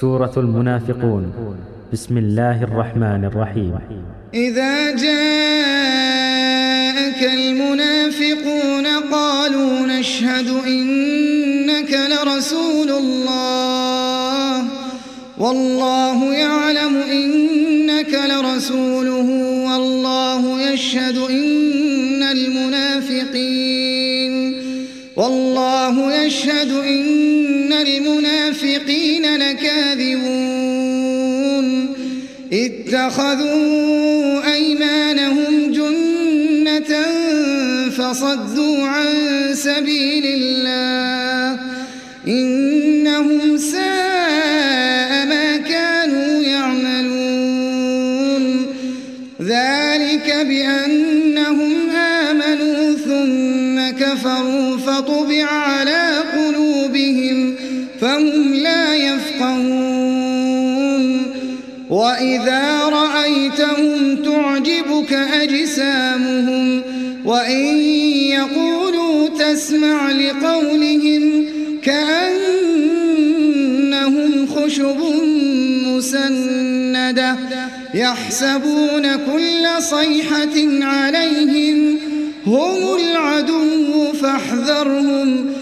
سورة المنافقون. بسم الله الرحمن الرحيم. إذا جاءك المنافقون قالوا نشهد إنك لرسول الله. والله يعلم إنك لرسوله. والله يشهد إن المنافقين. والله يشهد إن المنافقين لكاذبون اتخذوا أيمانهم جنة فصدوا عن سبيل الله إنهم ساء ما كانوا يعملون ذلك بأنهم آمنوا ثم كفروا فطبع على قلوبهم فهم لا يفقهون. وإذا رأيتهم تعجبك أجسامهم وإن يقولوا تسمع لقولهم كأنهم خشب مسندة يحسبون كل صيحة عليهم هم العدو فاحذرهم.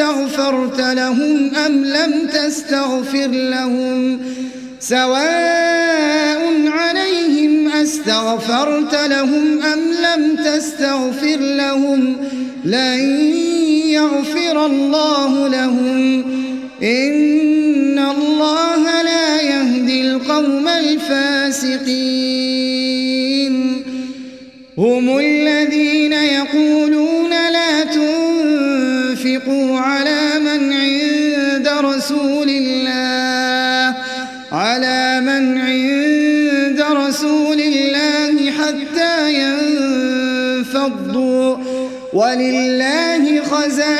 عليهم أستغفرت لهم أم لم تستغفر لهم؟ سواء عليهم أستغفرت لهم أم لم تستغفر لهم لن يغفر الله لهم. إن الله لا يهدي القوم الفاسقين. هم تنفقوا على من عند رسول الله على من عند رسول الله حتى ينفضوا. ولله خزائن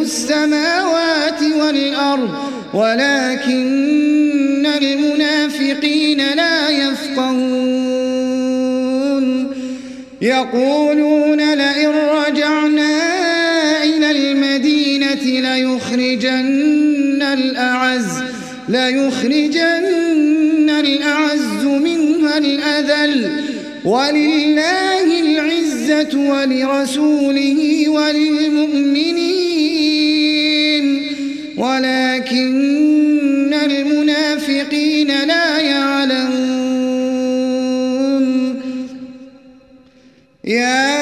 السماوات والأرض ولكن المنافقين لا يفقهون. يقولون لئن رجعنا ليخرجن الأعز ليخرجن الأعز منها الأذل. ولله العزة ولرسوله وللمؤمنين. ولكن المنافقين لا يعلمون. يا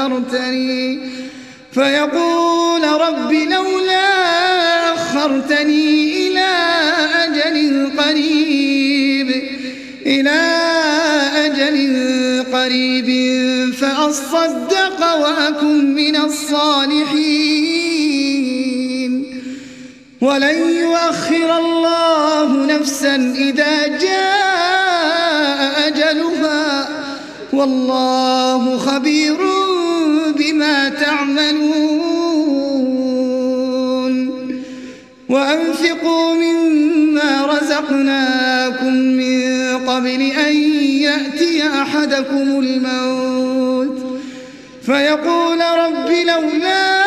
أخرتني فيقول رب لولا أخرتني إلى أجل قريب إلى أجل قريب فأصدق وأكن من الصالحين. ولن يؤخر الله نفسا إذا جاء أجلها والله خبير بما تعملون وأنفقوا مما رزقناكم من قبل أن يأتي أحدكم الموت فيقول رب لولا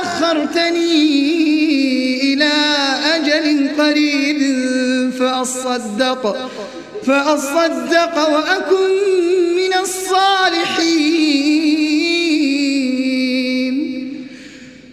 أخرتني قريب فأصدق فأصدق وأكن من الصالحين.